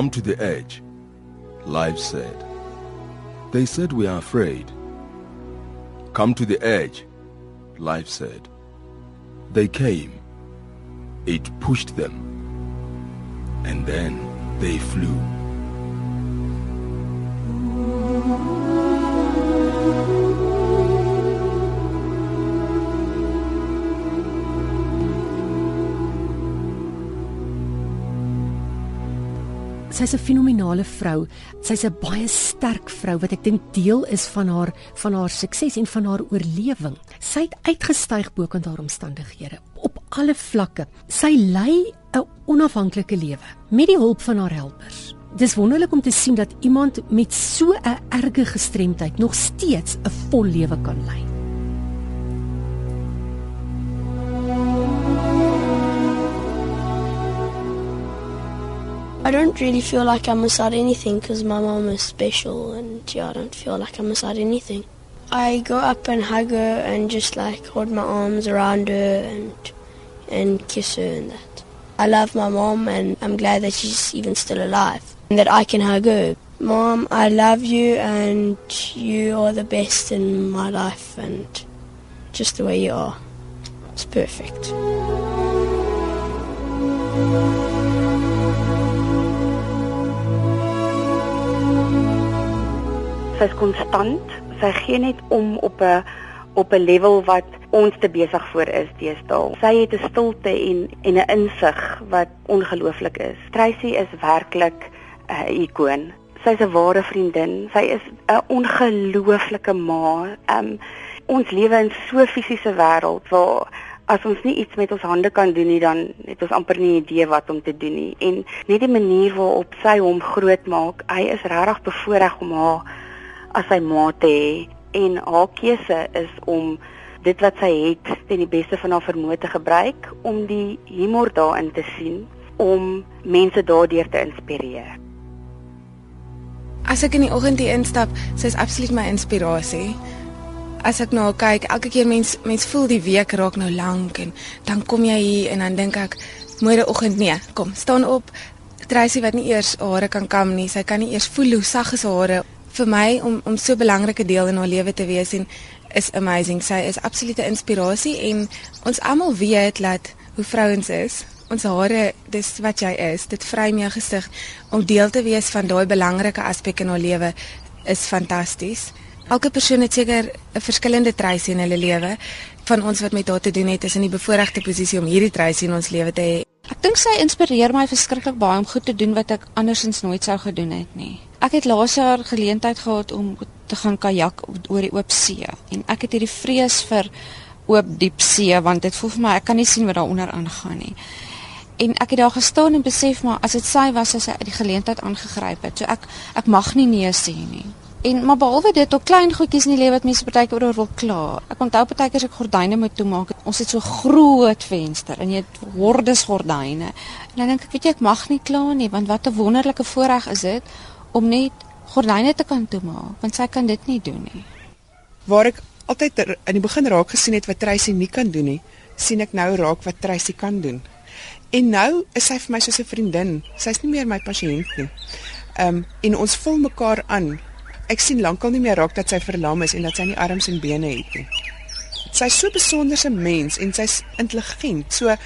Come to the edge, Life said. They said we are afraid. Come to the edge, Life said. They came. It pushed them. And then they flew. Sy's 'n fenominale vrou. Sy's 'n baie sterk vrou wat ek dink deel is van haar van haar sukses en van haar oorlewing. Sy het uitgestyg bo kan haar omstandighede op alle vlakke. Sy lei 'n onafhanklike lewe met die hulp van haar helpers. Dis wonderlik om te sien dat iemand met so 'n erge gestremdheid nog steeds 'n vol lewe kan lei. I don't really feel like I miss out anything because my mom is special and yeah, I don't feel like I miss out anything. I go up and hug her and just like hold my arms around her and and kiss her and that. I love my mom and I'm glad that she's even still alive and that I can hug her. Mom, I love you and you are the best in my life and just the way you are. It's perfect. Sy's konstant. Sy gee net om op 'n op 'n level wat ons te besig voor is deesdae. Sy het 'n stilte en en 'n insig wat ongelooflik is. Tracy is werklik 'n ikoon. Sy's 'n ware vriendin. Sy is 'n ongelooflike ma. Um ons lewe in so fisiese wêreld waar as ons nie iets met ons hande kan doen nie dan het ons amper nie 'n idee wat om te doen nie. En net die manier waarop sy hom grootmaak, hy is regtig bevoorreg om haar as sy ma te hê en haar keuse is om dit wat sy het ten die beste van haar vermoë te gebruik om die humor daarin te sien om mense daardeur te inspireer. As ek in die oggend hier instap, sy is absoluut my inspirasie. As ek nou kyk, elke keer mens mens voel die week raak nou lank en dan kom jy hier en dan dink ek môre oggend nee, kom, staan op. Tracy wat nie eers hare kan kam nie, sy kan nie eers voel hoe sag is hare vir my om om so 'n belangrike deel in haar lewe te wees en is amazing. Sy is absolute inspirasie en ons almal weet dat hoe vrouens is. Ons hare, dis wat jy is. Dit vry my gesig om deel te wees van daai belangrike aspek in haar lewe is fantasties. Elke persoon het seker 'n verskillende treisie in hulle lewe. Van ons wat met haar te doen het, is in die bevoordeelde posisie om hierdie treisie in ons lewe te hê. Ek dink sy inspireer my verskriklik baie om goed te doen wat ek andersins nooit sou gedoen het nie. Ek het laas jaar geleentheid gehad om te gaan kajak oor die oop see en ek het hierdie vrees vir oop diep see want dit voel vir my ek kan nie sien wat daaronder aangaan nie. En ek het daar gestaan en besef maar as dit sy was as sy die geleentheid aangegryp het. So ek ek mag nie nee sê nie. En maar behalwe dit, ook klein goedjies in die lewe wat mense partykeer oor wil kla. Ek onthou partykeer as ek gordyne moet toemaak, ons het so groot venster en jy het hordes gordyne. En dan dink ek, weet jy, ek mag nie kla nie want wat 'n wonderlike voorreg is dit om net gordyne te kan toemaak, want sy kan dit nie doen nie. Waar ek altyd in die begin raak gesien het wat Tracy nie kan doen nie, sien ek nou raak wat Tracy kan doen. En nou is sy vir my soos 'n vriendin. Sy's nie meer my pasiënt nie. Ehm um, en ons vul mekaar aan. Ek sien lankal nie meer raak dat sy verlam is en dat sy nie arms en bene het nie. Sy's so 'n besonderse mens en sy's intelligent. So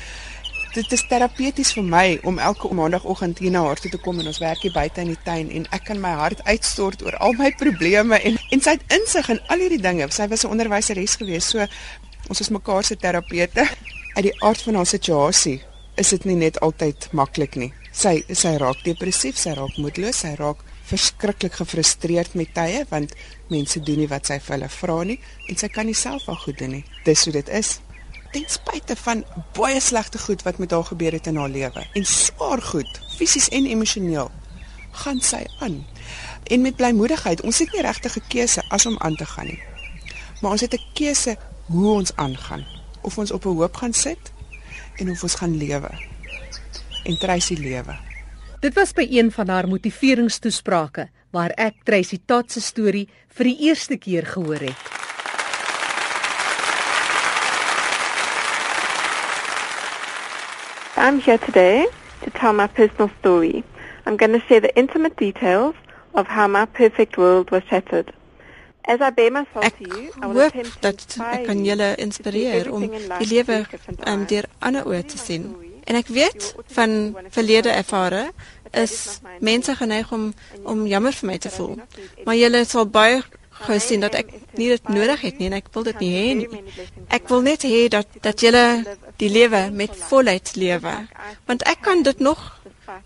dit is terapeuties vir my om elke maandagooggend hier na haar toe te kom en ons werk hier buite in die tuin en ek kan my hart uitstort oor al my probleme en en sy het insig in al hierdie dinge. Sy was 'n onderwyseres gewees, so ons is mekaar se terapeute. Uit die aard van haar situasie is dit nie net altyd maklik nie. Sy sy raak depressief, sy raak moedeloos, sy raak verskriklik gefrustreerd met tye want mense doen nie wat sy vir hulle vra nie en sy kan nie self al goed doen nie. Dis hoe dit is ten spyte van baie slegte goed wat met haar gebeur het in haar lewe en swaar goed, fisies en emosioneel, gaan sy aan. En met blymoedigheid, ons het nie regtig 'n keuse as om aan te gaan nie. Maar ons het 'n keuse hoe ons aangaan. Of ons op 'n hoop gaan sit en of ons gaan lewe. En Tracy lewe. Dit was by een van haar motiveringstoesprake waar ek Tracy Tot se storie vir die eerste keer gehoor het. I'm here today to tell my personal story I'm going to share the intimate details of how my perfect world was shattered. As I bear myself Ek to you, I will attempt to dat inspire ek kan julle inspireer om die lewe um, deur ander oë te sien. En ek weet van verlede ervare is mense geneig om om jammer vir my te voel. Maar julle sal baie gou sien dat ek nie dit nodig het nie en ek wil dit nie hê nie. Ek wil net hê dat dat julle die lewe met volheid lewe. Want ek kan dit nog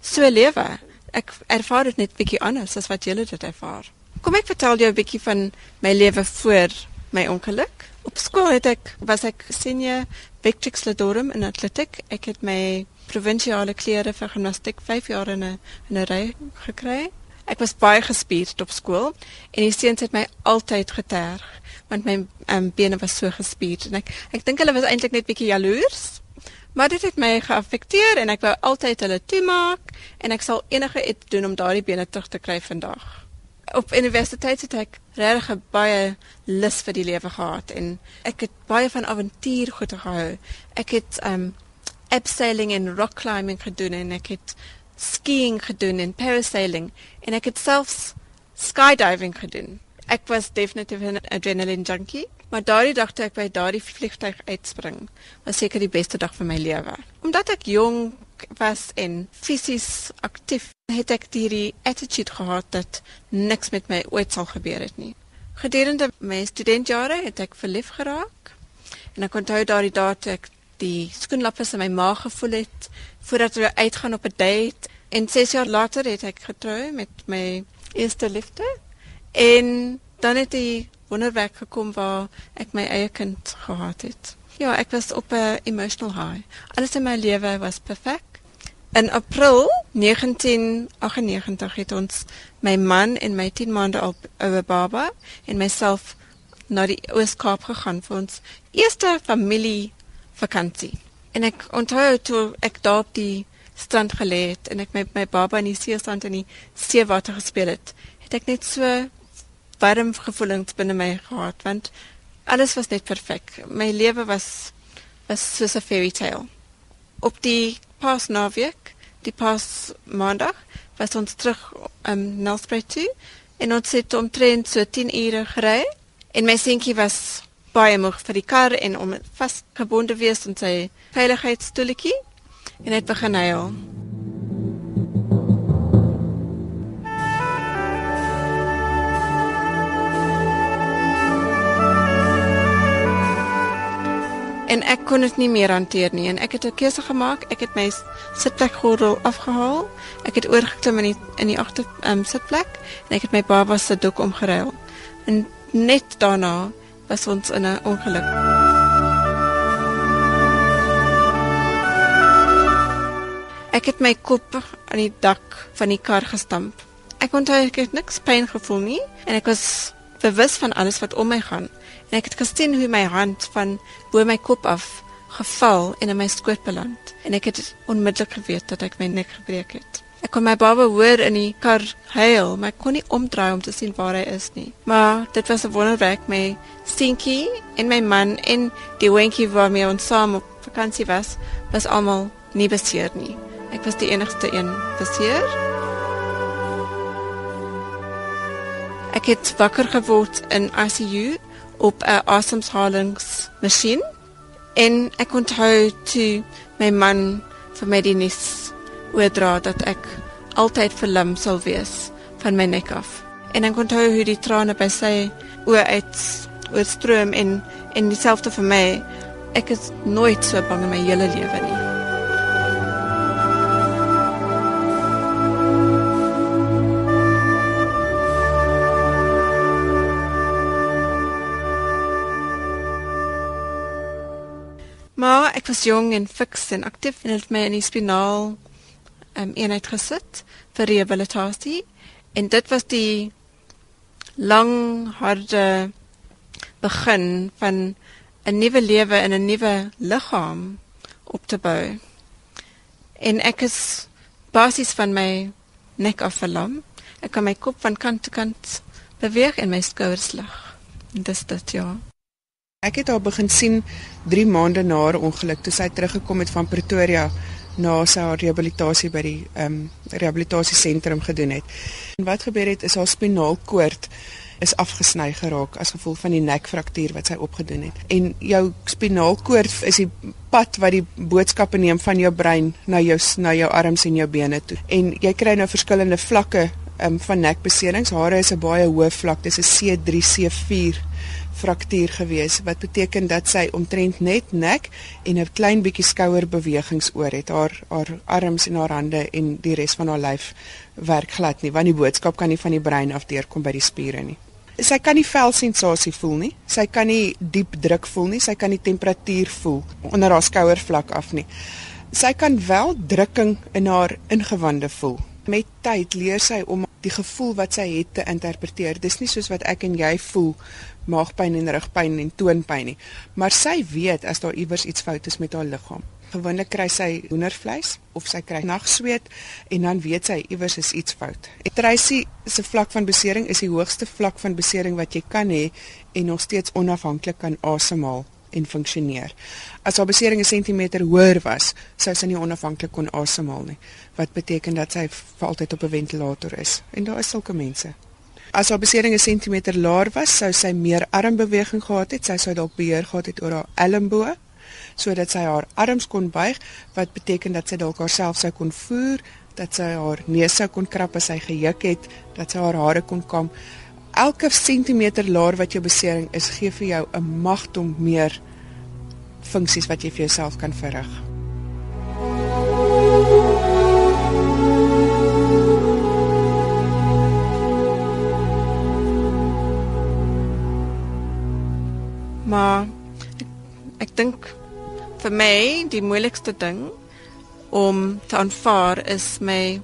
so lewe. Ek ervaar dit net bietjie anders as wat julle dit ervaar. Kom ek vertel jou 'n bietjie van my lewe voor my ongeluk. Op skool het ek was ek senior Victrix Ladorum in atletiek. Ek het my provinsiale klere vir gimnastiek 5 jaar in 'n in 'n ry gekry. Ek was baie gespierd op skool en die seuns het my altyd geterg want my um, bene was so gespierd en ek ek dink hulle was eintlik net bietjie jaloers. Maar dit het my geaffekteer en ek wou altyd hulle toemaak en ek sal enige iets doen om daardie bene terug te kry vandag. Op universiteit het ek regtig baie lus vir die lewe gehad en ek het baie van avontuur goed gehou. Ek het um abseiling en rock climbing gedoen en ek het skiing gedoen en parasailing en ek het selfs skydiving gedoen. Ek was definitief 'n adrenaline junkie, maar daardie dag toe ek by daardie vliegtuig uitspring, was seker die beste dag van my lewe. Omdat ek jong was en fisies aktief, het ek hierdie attitude gehad dat niks met my ooit sal gebeur het nie. Gedurende my studentjare het ek verlief geraak. En ek onthou daardie dae toe ek die skoenlappers in my maag gevoel het voordat we uitgaan op 'n date en 6 jaar later het ek getrou met my eerste liefde en dan het die wonderwerk gekom waar ek my eie kind gehad het. Ja, ek was op 'n emotional high. Alles in my lewe was perfek. In April 1998 het ons my man en my 10 maande al oue baba en myself na die Oos-Kaap gegaan vir ons eerste familie vakansie. En ek onthou toe ek daar op die strand gelê het en ek met my baba in die seestrand in die seewater gespeel het, het ek net so warm gevoelens binne my gehad want alles was net perfek. My lewe was was soos 'n fairy tale. Op die pas naweek, die pas maandag, was ons terug um Nelspruit toe en ons het omtrent so 10 ure gery en my seentjie was baie moeg vir die kar en om vasgebonde wees aan sy veiligheidsstoeltjie en het begin huil. En ek kon dit nie meer hanteer nie en ek het 'n keuse gemaak. Ek het my sitplekgordel afgehaal. Ek het oorgeklim in die in die agter um, sitplek en ek het my baba se doek omgeruil. En net daarna was ons in 'n ongeluk. Ek het my kop aan die dak van die kar gestamp. Ek onthou ek het niks pyn gevoel nie en ek was bewus van alles wat om my gaan. En ek het gesien hoe my hand van bo my kop af geval en in my skoot beland en ek het onmiddellik geweet dat ek my nek gebreek het. Ek kon my baba hoor in die kar huil, maar ek kon nie omdraai om te sien waar hy is nie. Maar dit was 'n wonderwerk my seentjie en my man en die wentjie waarmee ons saam op vakansie was, was almal nie beseer nie. Ek was die enigste een beseer. Ek het wakker geword in ICU op 'n asemhalingsmasjien en ek onthou toe my man vir my die nuus oordra dat ek altyd verlam sal wees van my nek af. En ek onthou hoe die trane by sy oë uit oorstroom en en dieselfde vir my. Ek is nooit so bang in my hele lewe nie. Maar ek was jong en fiks en aktief en het my in die spinaal um, eenheid gesit vir rehabilitasie en dit was die lang harde begin van 'n nuwe lewe in 'n nuwe liggaam op te bou. En ek is basies van my nek af verlam. Ek kan my kop van kant tot kant beweeg en my skouers lig. Dis dit ja. Ek het haar begin sien 3 maande na haar ongeluk toe sy teruggekom het van Pretoria na sy rehabilitasie by die ehm um, rehabilitasiesentrum gedoen het. En wat gebeur het is haar spinaalkoord is afgesny geraak as gevolg van die nekfraktuur wat sy opgedoen het. En jou spinaalkoord is die pad wat die boodskappe neem van jou brein na jou na jou arms en jou bene toe. En jy kry nou verskillende vlakke um, van nekbeserings. Hare is 'n baie hoë vlak, dis 'n C3, C4 fraktuur gewees wat beteken dat sy omtrent net nek en 'n klein bietjie skouerbewegings oor het. Haar haar arms en haar hande en die res van haar lyf werk glad nie want die boodskap kan nie van die brein af deurkom by die spiere nie. Sy kan nie velsensasie voel nie. Sy kan nie diep druk voel nie. Sy kan nie temperatuur voel onder haar skouervlak af nie. Sy kan wel drukking in haar ingewande voel. Met tyd leer sy om die gevoel wat sy het te interpreteer. Dis nie soos wat ek en jy voel maagpyn en rugpyn en toonpyn nie, maar sy weet as daar iewers iets fout is met haar liggaam. Gewoonlik kry sy hoendervleis of sy kry nagsweet en dan weet sy iewers is iets fout. En Tracy se vlak van besering is die hoogste vlak van besering wat jy kan hê en nog steeds onafhanklik kan asemhaal en funksioneer. As haar besering 'n sentimeter hoër was, sou sy nie onafhanklik kon asemhaal nie, wat beteken dat sy vir altyd op 'n ventilator is. En daar is sulke mense. As haar besering 'n sentimeter laer was, sou sy meer armbeweging gehad het, sy sou dalk beheer gehad het oor haar elmboë sodat sy haar arms kon buig, wat beteken dat sy dalk haarself sou kon voer, dat sy haar neus sou kon krap as sy gejuk het, dat sy haar hare kon kam elke sentimeter laer wat jou besering is, gee vir jou 'n magdom meer funksies wat jy vir jouself kan verrig. Maar ek, ek dink vir my die moeilikste ding om te aanvaar is my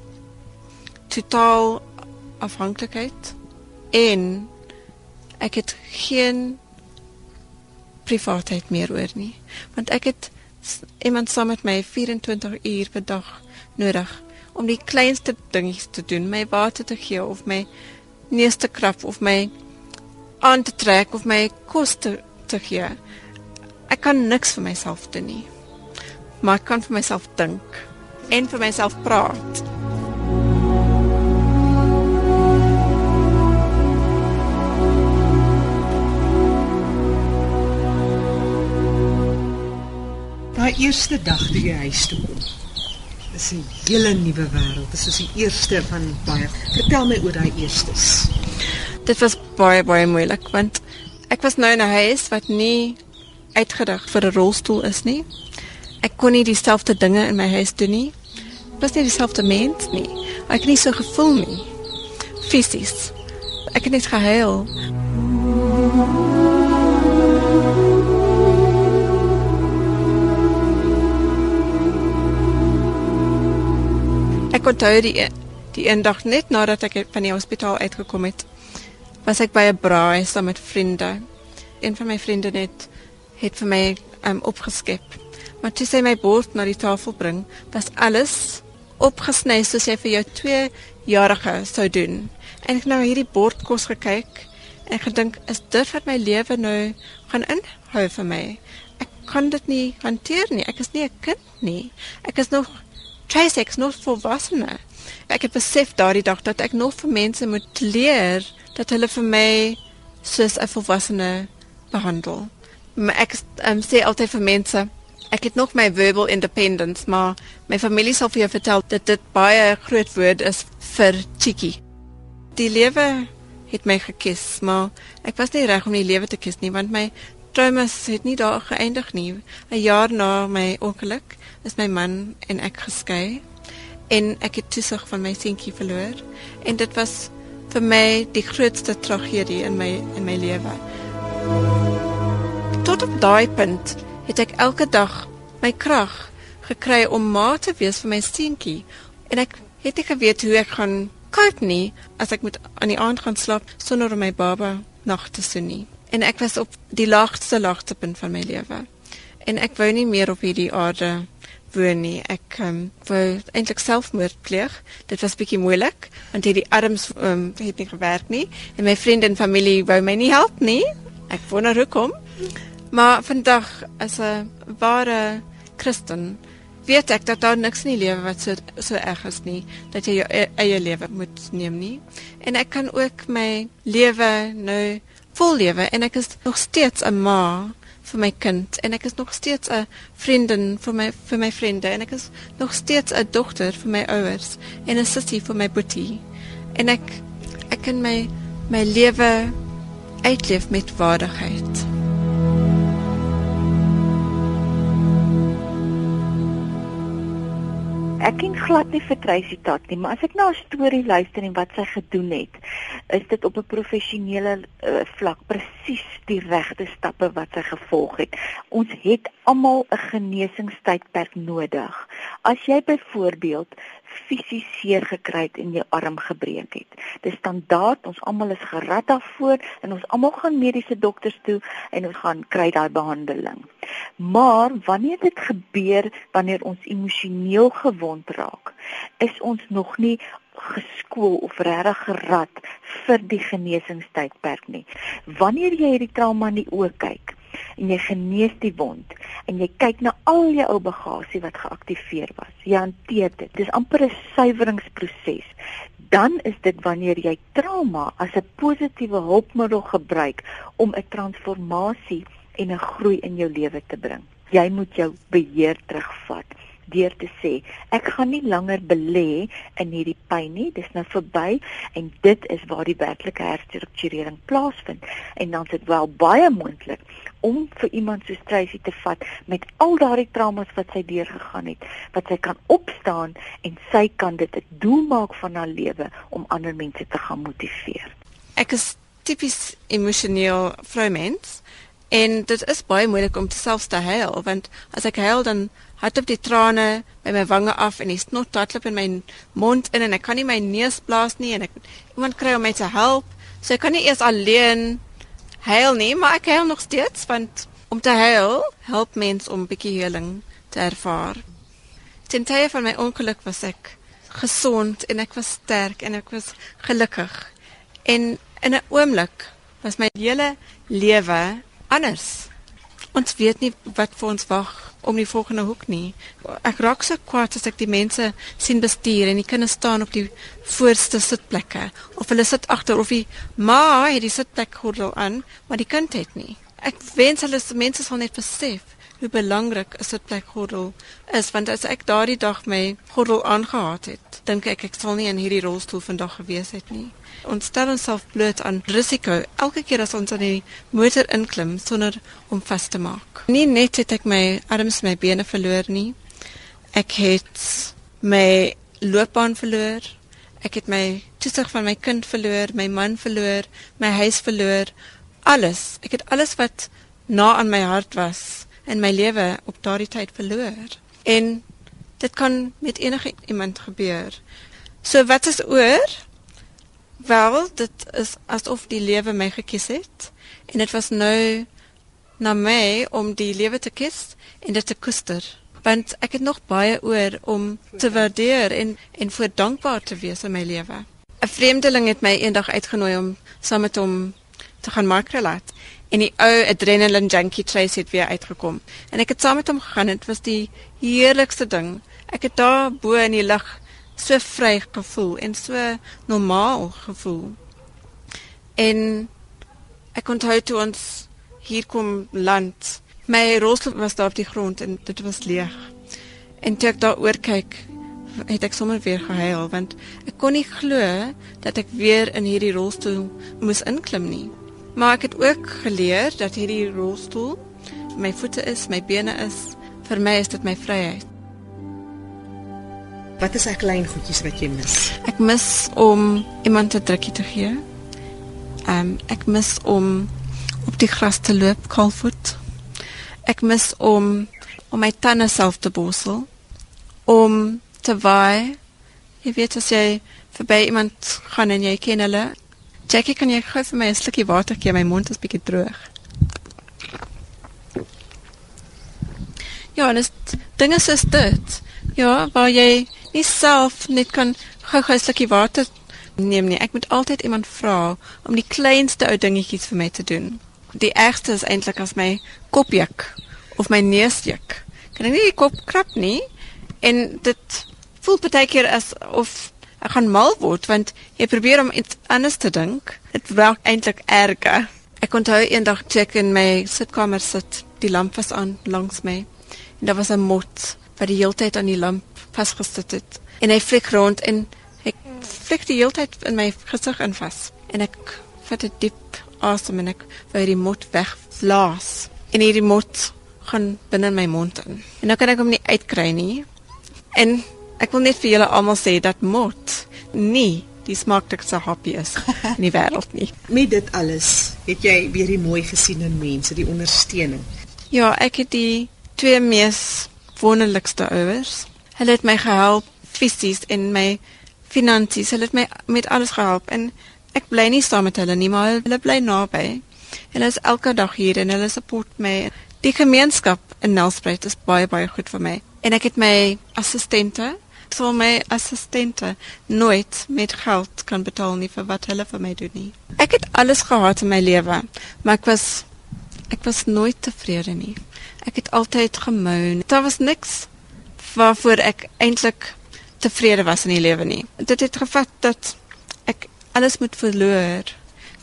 totaal afhanklikheid en ek het geen privaatheid meer oor nie. Want ek het iemand saam met my 24 uur per dag nodig om die kleinste dingetjies te doen my water te gee of my neus te krap of my aan te trek of my kos te, te gee ek kan niks vir myself doen nie maar ek kan vir myself dink en vir myself praat Daai eerste dag toe jy huis toe kom. Dis 'n hele nuwe wêreld. Dis soos die eerste van baie. Vertel my oor daai eerstes. Dit was baie baie moeilik want ek was nou in 'n huis wat nie uitgedig vir 'n rolstoel is nie. Ek kon nie dieselfde dinge in my huis doen nie. Ek was nie dieselfde mens nie. Ek het nie so gevoel nie. Fisies. Ek het net gehuil. Ek onthou die die eendag net nadat ek van die hospitaal uitgekom het, was ek by 'n braai saam met vriende. Een van my vriende net het vir my um, opgeskep. Maar toe sy my bord na die tafel bring, was alles opgesny soos jy vir jou 2 jarige sou doen. En ek nou hierdie bord kos gekyk en gedink, is dit wat my lewe nou gaan inhou vir my? Ek kan dit nie hanteer nie. Ek is nie 'n kind nie. Ek is nog Trace ek nog volwassene. Ek het besef daardie dag dat ek nog vir mense moet leer dat hulle vir my soos 'n volwassene behandel. Maar ek um, sê altyd vir mense, ek het nog my verbal independence, maar my familie sal vir jou vertel dat dit baie groot woord is vir cheeky. Die lewe het my gekies, maar ek was nie reg om die lewe te kies nie want my traumas het nie daar geëindig nie. 'n Jaar na my ongeluk is my man en ek geskei en ek het toesig van my seentjie verloor en dit was vir my die grootste tragedie in my in my lewe. Tot op daai punt het ek elke dag my krag gekry om ma te wees vir my seentjie en ek het nie geweet hoe ek gaan koop nie as ek moet aan die aand gaan slaap sonder om my baba nag te sien nie. En ek was op die laagste laagtepunt van my lewe. En ek wou nie meer op hierdie aarde woon nie. Ek um, wou eintlik selfmoord pleeg. Dit was bietjie moeilik want hierdie arms um, het nie gewerk nie en my vriende en familie wou my nie help nie. Ek wonder hoekom. Maar vandag as 'n ware Christen weet ek dat daar niks in die lewe wat so so erg is nie dat jy jou e eie lewe moet neem nie. En ek kan ook my lewe nou vol lewe en ek is nog steeds 'n ma vir my kind en ek is nog steeds 'n vriendin vir my vir my vriende en ek is nog steeds 'n dogter vir my ouers en 'n sussie vir my boetie. En ek ek kan my my lewe uitleef met waardigheid. Ek ken glad nie vir Tracy Tat nie, maar as ek na haar storie luister en wat sy gedoen het, is dit op 'n professionele uh, vlak presies die regte stappe wat sy gevolg het. Ons het almal 'n genesingstydperk nodig. As jy byvoorbeeld fisies seer gekry het en jou arm gebreek het. Dis standaard, ons almal is gerad daarvoor en ons almal gaan mediese dokters toe en ons gaan kry daai behandeling. Maar wanneer dit gebeur wanneer ons emosioneel gewond raak, is ons nog nie geskool of regtig gerad vir die genesingstydperk nie. Wanneer jy hierdie trauma nie oë kyk, en jy genees die wond en jy kyk na al jou ou bagasie wat geaktiveer was. Jy hanteer dit. Dis amper 'n suiweringsproses. Dan is dit wanneer jy trauma as 'n positiewe hulpmiddel gebruik om 'n transformasie en 'n groei in jou lewe te bring. Jy moet jou beheer terugvat deur te sê ek gaan nie langer belê in hierdie pyn nie dis nou verby en dit is waar die werklike herstrukturering plaasvind en dan is dit wel baie moontlik om vir iemand so Tracy te vat met al daardie traumas wat sy deurgegaan het, wat sy kan opstaan en sy kan dit 'n doel maak van haar lewe om ander mense te gaan motiveer. Ek is tipies emosioneel vroumens en dit is baie moeilik om selfs te huil want as ek huil dan het op die trane by my wange af en die snot tatloop in my mond in en ek kan nie my neus blaas nie en ek iemand kry om my te help. So ek kan nie eers alleen huil nie, maar ek huil nog steeds want om te huil help mens om 'n bietjie heling te ervaar. Ten tye van my ongeluk was ek gesond en ek was sterk en ek was gelukkig. En in 'n oomblik was my hele lewe anders. Ons weet nie wat vir ons wag om die volgende hoek nie. Ek raak so kwaad as ek die mense sien bestuur en die kinders staan op die voorste sitplekke of hulle sit agter of die ma het die sitplek gordel aan, maar die kind het nie. Ek wens hulle se mense sal net besef hoe belangrik 'n sitplek gordel is want as ek daardie dag my gordel aangehaat het, dink ek ek sal nie in hierdie rolstoel vandag gewees het nie. Ons stel onsself bloot aan risiko elke keer as ons aan die motor inklim sonder om vas te maak. Nie net het ek my arms my bene verloor nie. Ek het my loopbaan verloor. Ek het my toesig van my kind verloor, my man verloor, my huis verloor. Alles. Ek het alles wat na aan my hart was in my lewe op daardie tyd verloor. En dit kan met enige iemand gebeur. So wat is oor? Wel, dit is asof die lewe my gekies het en dit was nou na my om die lewe te kies en dit te koester. Want ek het nog baie oor om te waardeer en en voor dankbaar te wees in my lewe. 'n Vreemdeling het my eendag uitgenooi om saam met hom te gaan makrelaat en die ou adrenaline junkie trace het weer uitgekom en ek het saam met hom gegaan en dit was die heerlikste ding. Ek het daar bo in die lug so vry gevoel en so normaal gevoel. En ek onthou toe ons hier kom land. My rolstoel was daar op die grond en dit was leeg. En toe ek daar oor kyk, het ek sommer weer gehuil want ek kon nie glo dat ek weer in hierdie rolstoel moes inklim nie. Maar ek het ook geleer dat hierdie rolstoel my voete is, my bene is, vir my is dit my vryheid. Wat is ek klein goedjies wat jy mis? Ek mis om iemand 'n drukkie te gee. Ehm um, ek mis om op die gras te loop kaalvoet. Ek mis om om my tande self te borsel. Om te waai. Jy weet as jy verby iemand gaan en jy ken hulle. Jackie, kan jy gou vir my 'n slukkie water gee? My mond is bietjie droog. Ja, en dit dinge soos dit. Ja, waar jy nie self net kan gou-gou 'n slukkie water neem nie. Ek moet altyd iemand vra om die kleinste ou dingetjies vir my te doen. Die ergste is eintlik as my kop juk of my neus juk. Kan ek nie die kop krap nie En dit voel baie keer asof ek gaan mal word want jy probeer om iets anders te dink. Dit raak eintlik erger. Ek onthou eendag toe ek in my sitkamer sit, die lamp was aan langs my. En daar was 'n mot wat die hele tyd aan die lamp vasgesit het. En hy flik rond en ek flik die hele tyd in my gesig in vas. En ek vat 'n diep asem en ek wou die mot wegblaas. En hierdie mot gaan binne my mond in. En nou kan ek hom nie uitkry nie. En ek wil net vir julle almal sê dat mot nie die smaaklikste happie is in die wêreld nie. Met dit alles, het jy weer die mooi gesien in mense, die ondersteuning. Ja, ek het die twee mees wonderlikste ouers. Hulle het my gehelp fisies en my finansies. Hulle het my met alles gehelp en ek bly nie saam met hulle nie, maar hulle bly naby. Hulle is elke dag hier en hulle support my. Die gemeenskap in Nelspruit is baie baie goed vir my. En ek het my assistente, so my assistente nooit met geld kan betaal nie vir wat hulle vir my doen nie. Ek het alles gehad in my lewe, maar ek was ek was nooit tevrede nie. Ek het altyd gemoan. Daar was niks waarvoor ek eintlik tevrede was in die lewe nie. Dit het gevat dat ek alles moet verloor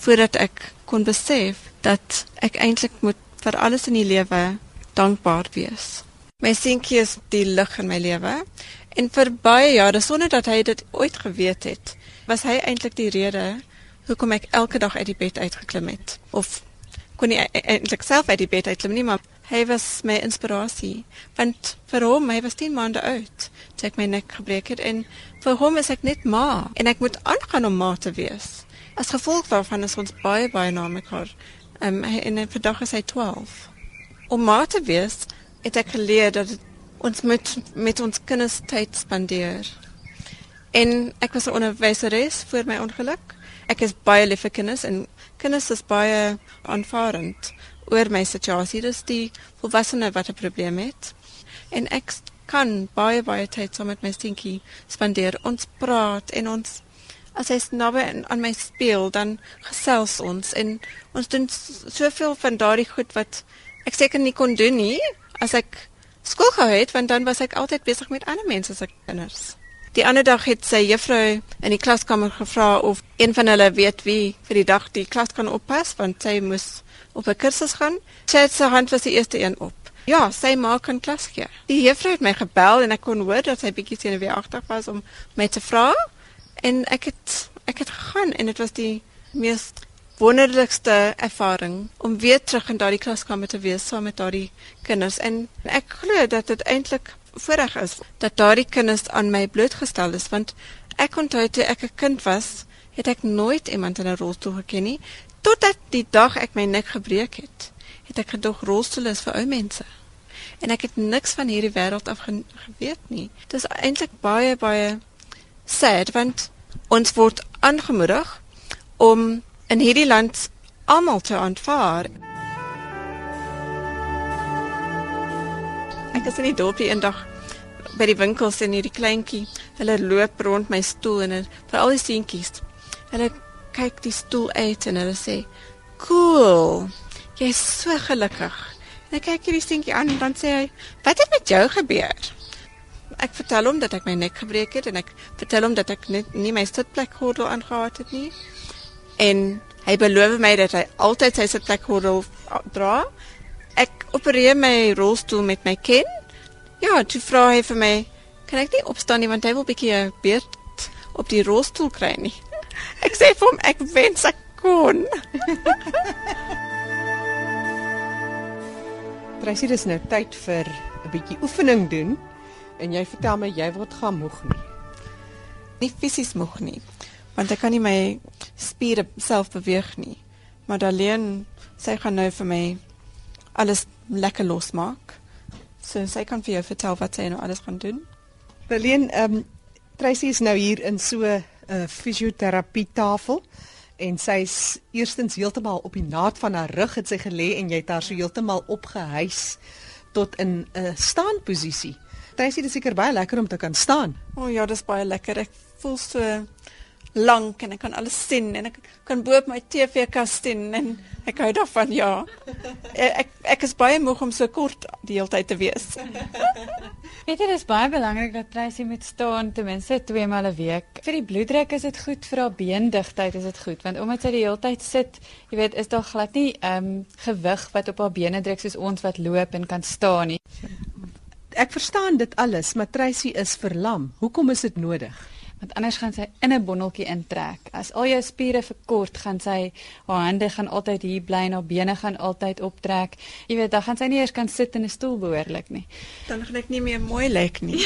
voordat ek kon besef dat ek eintlik moet vir alles in die lewe dankbaar wees. My seentjie is die lig in my lewe en vir baie jare sonder dat hy dit ooit geweet het, was hy eintlik die rede hoekom ek elke dag uit die bed uitgeklim het of kon nie eintlik self uit die bed uitklim nie, maar hy was my inspirasie. Want vir hom, hy was 10 maande oud toe ek my nek gebreek het en vir hom is ek net ma en ek moet aangaan om ma te wees. As gevolg daarvan is ons baie baie na mekaar. Ehm um, en vandag is hy 12. Om ma te wees, het ek geleer dat ons moet met ons kinders tyd spandeer. En ek was 'n onderwyseres voor my ongeluk. Ek is baie lief vir kinders en kinders is baie aanvaarend oor my situasie. Dis die volwassene wat 'n probleem het. En ek kan baie baie tyd saam met my seentjie spandeer. Ons praat en ons as hy naby aan my speel, dan gesels ons en ons doen soveel van daardie goed wat ek seker nie kon doen nie as ek skool gehou het, want dan was ek altyd besig met ander mense se kinders. Die ander dag het sy juffrou in die klaskamer gevra of een van hulle weet wie vir die dag die klas kan oppas want sy moes op 'n kursus gaan. Sy het sy hand was die eerste een op. Ja, sy maak 'n klas gee. Die juffrou het my gebel en ek kon hoor dat sy bietjie senuweeagtig was om my te vra en ek het ek het gegaan en dit was die mees wonderlikste ervaring om weer terug in daardie klaskamer te wees saam met daardie kinders. En ek glo dat dit eintlik voorreg is dat daardie kinders aan my blootgestel is want ek onthou toe ek 'n kind was het ek nooit iemand in 'n rolstoel geken nie. Totdat die dag ek my nek gebreek het het ek gedog rolstoel is vir ou mense. En ek het niks van hierdie wêreld af ge geweet nie. Dit is eintlik baie baie sad want ons word aangemoedig om in hierdie land almal te aanvaar Ek is in die dorpie eendag by die winkels en hierdie kleintjie, hulle loop rond my stoel en vir al die seentjies. Hulle kyk die stoel uit en hulle sê, "Cool. Jy's so gelukkig." En ek kyk hierdie seentjie aan en dan sê hy, "Wat het met jou gebeur?" Ek vertel hom dat ek my nek gebreek het en ek vertel hom dat ek net nie my sitplekgordel aangehad het nie. En hy beloof my dat hy altyd sy sitplekgordel dra ek opereer my rolstoel met my ken. Ja, toe vra hy vir my, kan ek nie opstaan nie want hy wil bietjie 'n beurt op die rolstoel kry nie. Ek sê vir hom ek wens ek kon. Tracy, dis nou tyd vir 'n bietjie oefening doen en jy vertel my jy word gaan moeg nie. Nie fisies moeg nie, want ek kan nie my spiere self beweeg nie. Maar Daleen, sy gaan nou vir my alles lekker losmaak. So sy kan vir jou vertel wat sy nou alles gaan doen. Berlin, ehm um, Tracy is nou hier in so 'n uh, fisioterapie tafel en sy's eerstens heeltemal op die naad van haar rug het sy gelê en jy het haar so heeltemal opgehuis tot in 'n uh, staanposisie. Tracy, dit is seker baie lekker om te kan staan. O oh, ja, dis baie lekker. Ek voel so lank en ek kan alles sien en ek kan bo op my TV kas sien en ek hou daarvan ja. Ek ek is baie moeg om so kort die hele tyd te wees. Weet jy dis baie belangrik dat Tracy moet staan ten minste 2 maal 'n week. Vir die bloeddruk is dit goed, vir haar beendigtheid is dit goed want omdat sy die hele tyd sit, jy weet, is daar glad nie ehm um, gewig wat op haar bene druk soos ons wat loop en kan staan nie. Ek verstaan dit alles, maar Tracy is verlam. Hoekom is dit nodig? Want anders gaan sy in 'n bondeltjie intrek. As al jou spiere verkort, gaan sy haar hande gaan altyd hier bly en haar bene gaan altyd optrek. Jy weet, dan gaan sy nie eers kan sit in 'n stoel behoorlik nie. Dan gaan ek nie meer mooi lyk nie.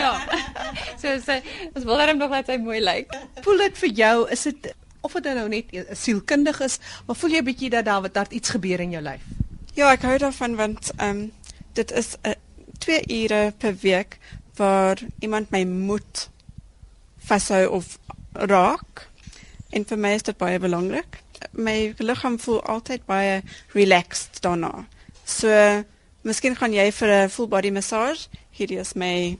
ja. So sy ons wil hom nog laat sy mooi lyk. Voel dit vir jou is dit of dit nou net 'n sielkundig is, maar voel jy 'n bietjie dat daar wat daar iets gebeur in jou lyf? Ja, ek hou daarvan want ehm um, dit is 'n uh, 2 ure per week waar iemand my moet vashou of raak. En vir my is dit baie belangrik. My liggaam voel altyd baie relaxed daarna. So, miskien gaan jy vir 'n full body massage. Hier is my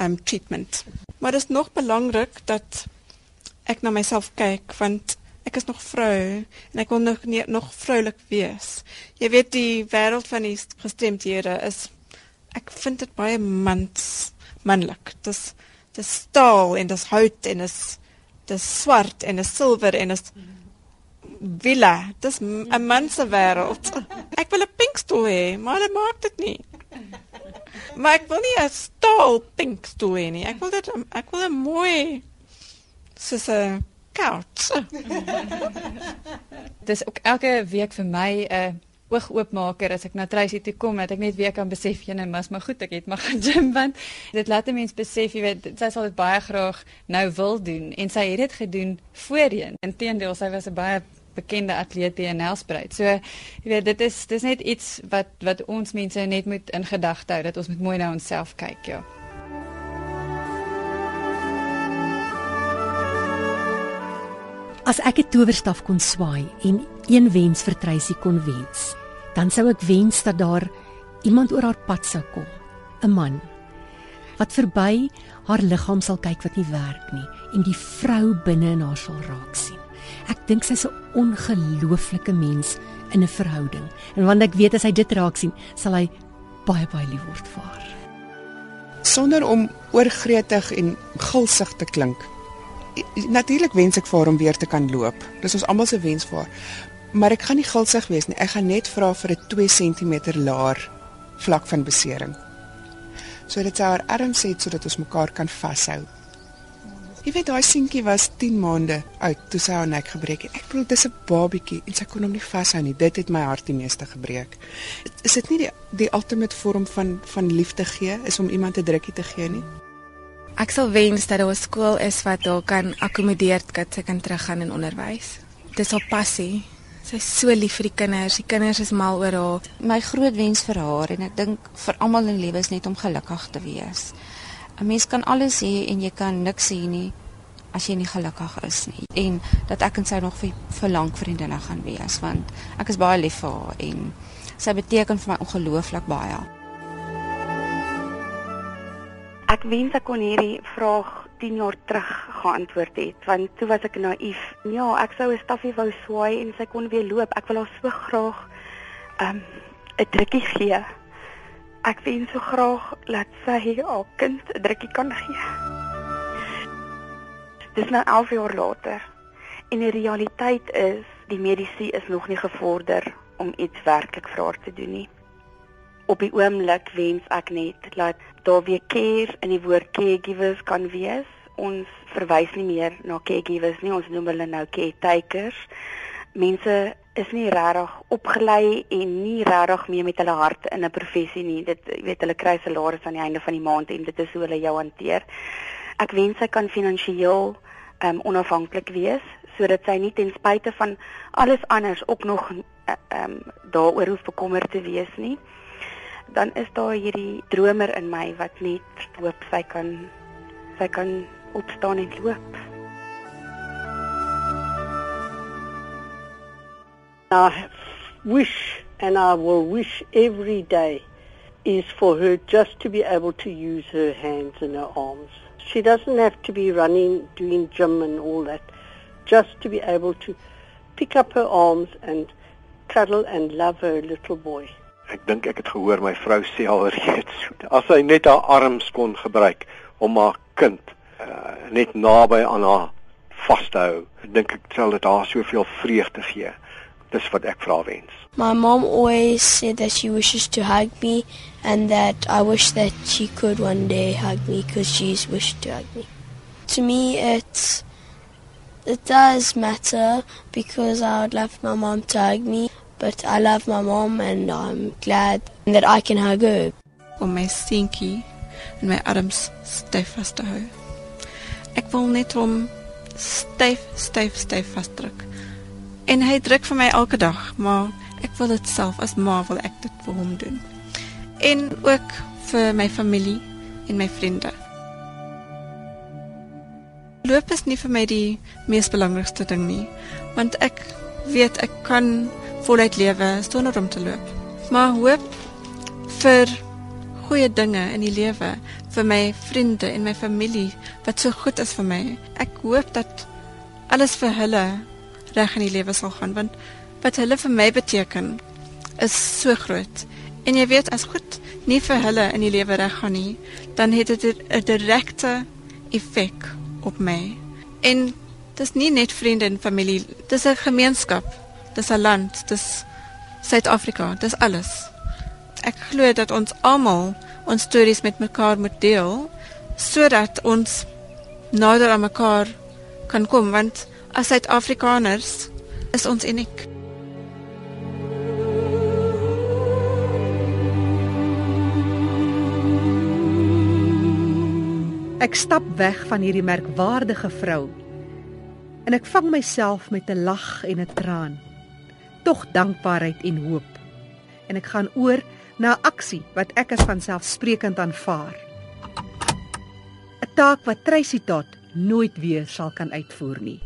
um treatment. Maar dit is nog belangrik dat ek na myself kyk want ek is nog vrou en ek wil nog nie, nog vroulik wees. Jy weet die wêreld van die gestremdhede is ek vind dit baie mans manlik. Dis dis staal en dis hout en dis dis swart en dis silwer en dis villa. Dis 'n man se wêreld. Ek wil 'n pink stoel hê, maar hulle maak dit nie. Maar ek wil nie 'n staal pink stoel hê nie. Ek wil dit ek wil 'n mooi soos 'n couch. dis ook elke week vir my 'n uh, oogoopmaker as ek na Tracy toe kom dat ek net weer kan besef jy net mas maar goed ek het maar gaan gym want dit laat 'n mens besef jy weet sy sal dit baie graag nou wil doen. En sy het dit gedoen voorheen. Inteendeel sy was 'n baie bekende atleet in Nelspruit. So jy weet dit is dis net iets wat wat ons mense net moet in gedagte hou dat ons moet mooi na onsself kyk ja. As ek 'n towerstaf kon swaai en een wens vir Tracy kon wens, dan sou ek wens dat daar iemand oor haar pad sou kom, 'n man wat verby haar liggaam sal kyk wat nie werk nie en die vrou binne in haar sal raak sien. Ek dink sy's 'n ongelooflike mens in 'n verhouding. En want ek weet as hy dit raak sien, sal hy baie baie lief word vir haar. Sonder om oorgretig en gulsig te klink. Natuurlik wens ek vir haar om weer te kan loop. Dis ons almal se wens vir haar maar ek gaan nie gulsig wees nie. Ek gaan net vra vir 'n 2 cm laer vlak van besering. So dit sou haar arms het sodat ons mekaar kan vashou. Jy weet daai seentjie was 10 maande oud toe sy haar nek gebreek het. Ek bedoel dis 'n babietjie en sy kon hom nie vashou nie. Dit het my hart die meeste gebreek. Is dit nie die die ultimate vorm van van liefde gee is om iemand 'n drukkie te gee nie? Ek sal wens dat daar 'n skool is wat haar kan akkommodeer dat sy kan teruggaan in onderwys. Dis haar passie. Sy is so lief vir die kinders. Die kinders is mal oor haar. My groot wens vir haar en ek dink vir almal in lewe is net om gelukkig te wees. 'n Mens kan alles hê en jy kan niks hê nie as jy nie gelukkig is nie. En dat ek en sy nog vir, vir lank vriendinne gaan wees want ek is baie lief vir haar en sy beteken vir my ongelooflik baie. Ek wens ek kon hierdie vraag 10 jaar terug geantwoord het want toe was ek naïef. Ja, ek sou 'n staffie wou swaai en sy kon weer loop. Ek wil haar so graag um 'n drukkie gee. Ek wens so graag dat sy haar kind 'n drukkie kan gee. Dis nou 11 jaar later. En die realiteit is die medisyne is nog nie gevorder om iets werklik vir haar te doen nie. Op die oomblik wens ek net dat daar weer care in die woord caregivers kan wees ons verwys nie meer na caregivers nie, ons noem hulle nou caretakers. Mense is nie regtig opgelei en nie regtig meer met hulle hart in 'n professie nie. Dit jy weet hulle kry salaris aan die einde van die maand en dit is hoe hulle jou hanteer. Ek wens sy kan finansiëel um, onafhanklik wees sodat sy nie ten spyte van alles anders ook nog eh, ehm um, daaroor hoef bekommerd te wees nie. Dan is daar hierdie dromer in my wat net hoop sy kan sy kan opstaan en loop. I wish and I will wish every day is for her just to be able to use her hands and her arms. She doesn't have to be running, doing gym and all that. Just to be able to pick up her arms and cuddle and love her little boy. Ek dink ek het gehoor my vrou sê alreeds as sy net haar arms kon gebruik om haar kind uh, net naby aan haar vas te hou, dink ek sal dit haar soveel vreugde gee. Dis wat ek vra wens. My mom always said that she wishes to hug me and that I wish that she could one day hug me because she's wished to hug me. To me, it's it does matter because I would love my mom to hug me, but I love my mom and I'm glad that I can hug her. Om my seentjie in my arms styf vas te hou. Ek wil net hom styf, styf, styf vasdruk. En hy druk vir my elke dag, maar ek wil dit self as ma wil ek dit vir hom doen. En ook vir my familie en my vriende. Loop is nie vir my die mees belangrikste ding nie, want ek weet ek kan voluit lewe sonder om te loop. Maar hoop vir goeie dinge in die lewe vir my vriende en my familie wat so goed is vir my. Ek hoop dat alles vir hulle reg in die lewe sal gaan want wat hulle vir my beteken is so groot. En jy weet as goed nie vir hulle in die lewe reg gaan nie, dan het dit 'n direkte effek op my. En dis nie net vriende en familie, dis 'n gemeenskap, dis 'n land, dis Suid-Afrika, dis alles. Ek glo dat ons almal ons stories met mekaar moet deel sodat ons nader aan mekaar kan kom want as Suid-Afrikaners is ons uniek. Ek stap weg van hierdie merkwaardige vrou. En ek vang myself met 'n lag en 'n traan. Tog dankbaarheid en hoop. En ek gaan oor na aksie wat ek as vanselfsprekend aanvaar. 'n Taak wat Tracy tot nooit weer sal kan uitvoer nie.